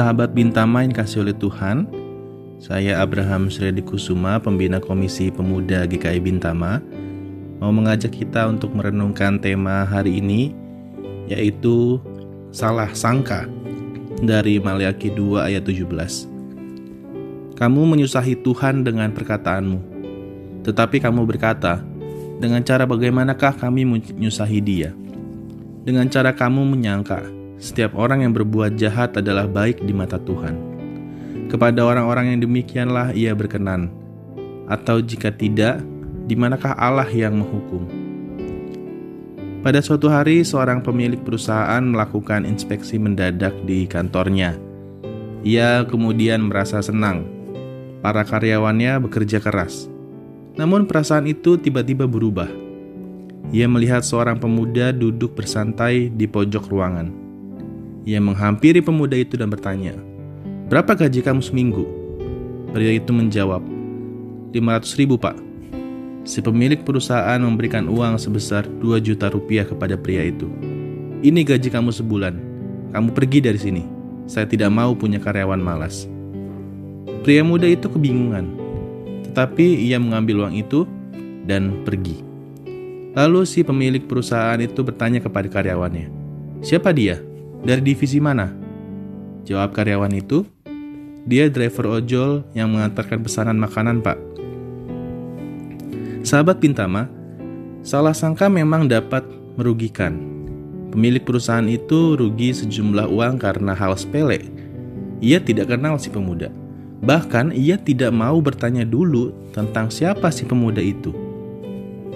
Sahabat Bintama yang kasih oleh Tuhan, saya Abraham Sredi Kusuma, pembina Komisi Pemuda GKI Bintama, mau mengajak kita untuk merenungkan tema hari ini, yaitu salah sangka dari Maliaki 2 ayat 17. Kamu menyusahi Tuhan dengan perkataanmu, tetapi kamu berkata, dengan cara bagaimanakah kami menyusahi dia? Dengan cara kamu menyangka, setiap orang yang berbuat jahat adalah baik di mata Tuhan. Kepada orang-orang yang demikianlah ia berkenan. Atau jika tidak, di manakah Allah yang menghukum? Pada suatu hari, seorang pemilik perusahaan melakukan inspeksi mendadak di kantornya. Ia kemudian merasa senang. Para karyawannya bekerja keras. Namun perasaan itu tiba-tiba berubah. Ia melihat seorang pemuda duduk bersantai di pojok ruangan. Ia menghampiri pemuda itu dan bertanya, Berapa gaji kamu seminggu? Pria itu menjawab, 500 ribu pak. Si pemilik perusahaan memberikan uang sebesar 2 juta rupiah kepada pria itu. Ini gaji kamu sebulan. Kamu pergi dari sini. Saya tidak mau punya karyawan malas. Pria muda itu kebingungan. Tetapi ia mengambil uang itu dan pergi. Lalu si pemilik perusahaan itu bertanya kepada karyawannya, "Siapa dia?" Dari divisi mana? Jawab karyawan itu, dia driver ojol yang mengantarkan pesanan makanan, Pak. Sahabat Bintama, salah sangka memang dapat merugikan. Pemilik perusahaan itu rugi sejumlah uang karena hal sepele. Ia tidak kenal si pemuda. Bahkan ia tidak mau bertanya dulu tentang siapa si pemuda itu.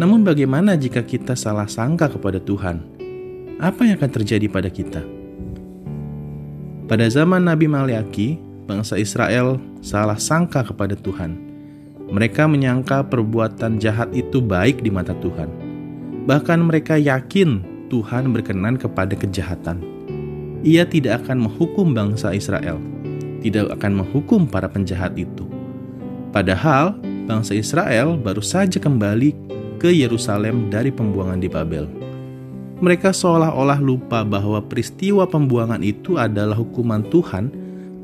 Namun bagaimana jika kita salah sangka kepada Tuhan? Apa yang akan terjadi pada kita? Pada zaman Nabi Maliaki, bangsa Israel salah sangka kepada Tuhan. Mereka menyangka perbuatan jahat itu baik di mata Tuhan. Bahkan mereka yakin Tuhan berkenan kepada kejahatan. Ia tidak akan menghukum bangsa Israel, tidak akan menghukum para penjahat itu. Padahal bangsa Israel baru saja kembali ke Yerusalem dari pembuangan di Babel mereka seolah-olah lupa bahwa peristiwa pembuangan itu adalah hukuman Tuhan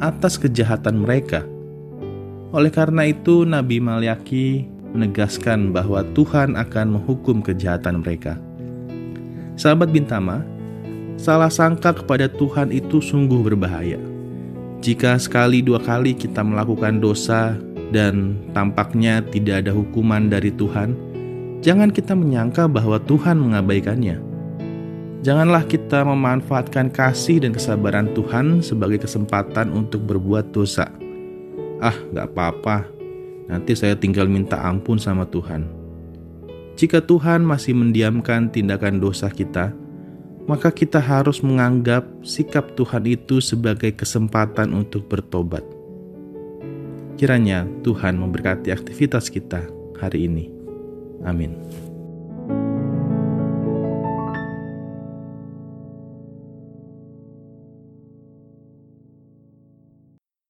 atas kejahatan mereka. Oleh karena itu, Nabi Malyaki menegaskan bahwa Tuhan akan menghukum kejahatan mereka. Sahabat Bintama, salah sangka kepada Tuhan itu sungguh berbahaya. Jika sekali dua kali kita melakukan dosa dan tampaknya tidak ada hukuman dari Tuhan, jangan kita menyangka bahwa Tuhan mengabaikannya. Janganlah kita memanfaatkan kasih dan kesabaran Tuhan sebagai kesempatan untuk berbuat dosa. Ah, gak apa-apa, nanti saya tinggal minta ampun sama Tuhan. Jika Tuhan masih mendiamkan tindakan dosa kita, maka kita harus menganggap sikap Tuhan itu sebagai kesempatan untuk bertobat. Kiranya Tuhan memberkati aktivitas kita hari ini. Amin.